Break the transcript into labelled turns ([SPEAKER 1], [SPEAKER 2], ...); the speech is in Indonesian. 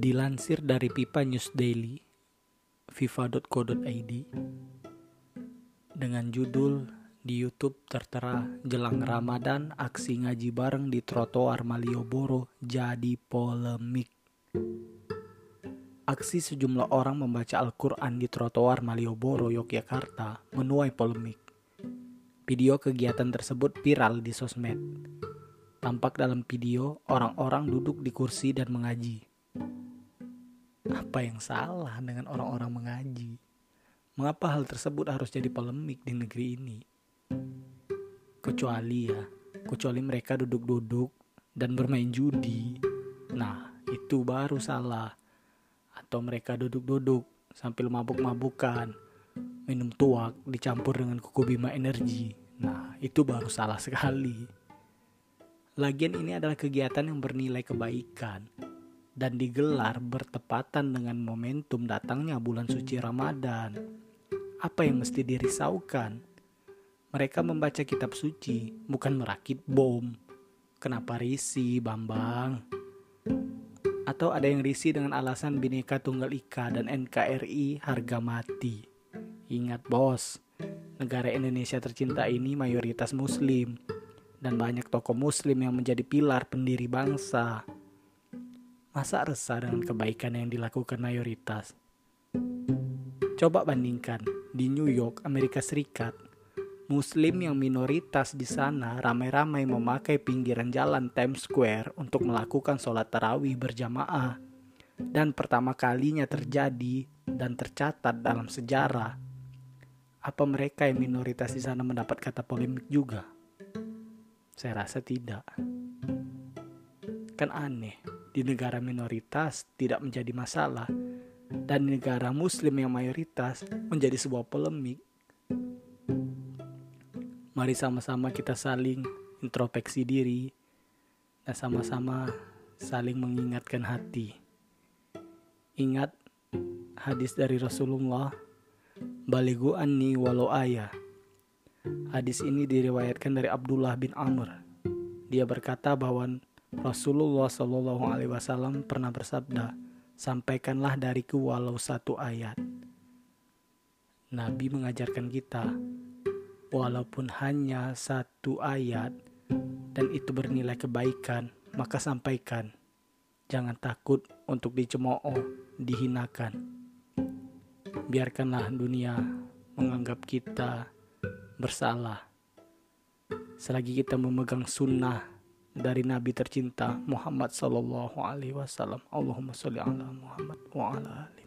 [SPEAKER 1] Dilansir dari Pipa News Daily, fifa.co.id, dengan judul di YouTube tertera jelang Ramadan aksi ngaji bareng di trotoar Malioboro jadi polemik. Aksi sejumlah orang membaca Al-Quran di trotoar Malioboro, Yogyakarta menuai polemik. Video kegiatan tersebut viral di sosmed. Tampak dalam video orang-orang duduk di kursi dan mengaji apa yang salah dengan orang-orang mengaji? Mengapa hal tersebut harus jadi polemik di negeri ini? Kecuali ya, kecuali mereka duduk-duduk dan bermain judi. Nah, itu baru salah. Atau mereka duduk-duduk sambil mabuk-mabukan, minum tuak dicampur dengan kuku bima energi. Nah, itu baru salah sekali. Lagian ini adalah kegiatan yang bernilai kebaikan dan digelar bertepatan dengan momentum datangnya bulan suci Ramadan. Apa yang mesti dirisaukan? Mereka membaca kitab suci, bukan merakit bom. Kenapa risi, Bambang? Atau ada yang risi dengan alasan Bhinneka Tunggal Ika dan NKRI harga mati. Ingat bos, negara Indonesia tercinta ini mayoritas muslim dan banyak tokoh muslim yang menjadi pilar pendiri bangsa. Masa resah dengan kebaikan yang dilakukan mayoritas? Coba bandingkan di New York, Amerika Serikat. Muslim yang minoritas di sana ramai-ramai memakai pinggiran jalan Times Square untuk melakukan sholat tarawih berjamaah. Dan pertama kalinya terjadi dan tercatat dalam sejarah. Apa mereka yang minoritas di sana mendapat kata polemik juga? Saya rasa tidak. Kan aneh di negara minoritas tidak menjadi masalah dan di negara muslim yang mayoritas menjadi sebuah polemik. Mari sama-sama kita saling introspeksi diri dan sama-sama saling mengingatkan hati. Ingat hadis dari Rasulullah, Baligu anni walau ayah. Hadis ini diriwayatkan dari Abdullah bin Amr. Dia berkata bahwa Rasulullah Shallallahu Alaihi Wasallam pernah bersabda, sampaikanlah dariku walau satu ayat. Nabi mengajarkan kita, walaupun hanya satu ayat dan itu bernilai kebaikan, maka sampaikan. Jangan takut untuk dicemooh, dihinakan. Biarkanlah dunia menganggap kita bersalah. Selagi kita memegang sunnah dari Nabi tercinta Muhammad Sallallahu Alaihi Wasallam. Allahumma sholli ala Muhammad wa ala ali.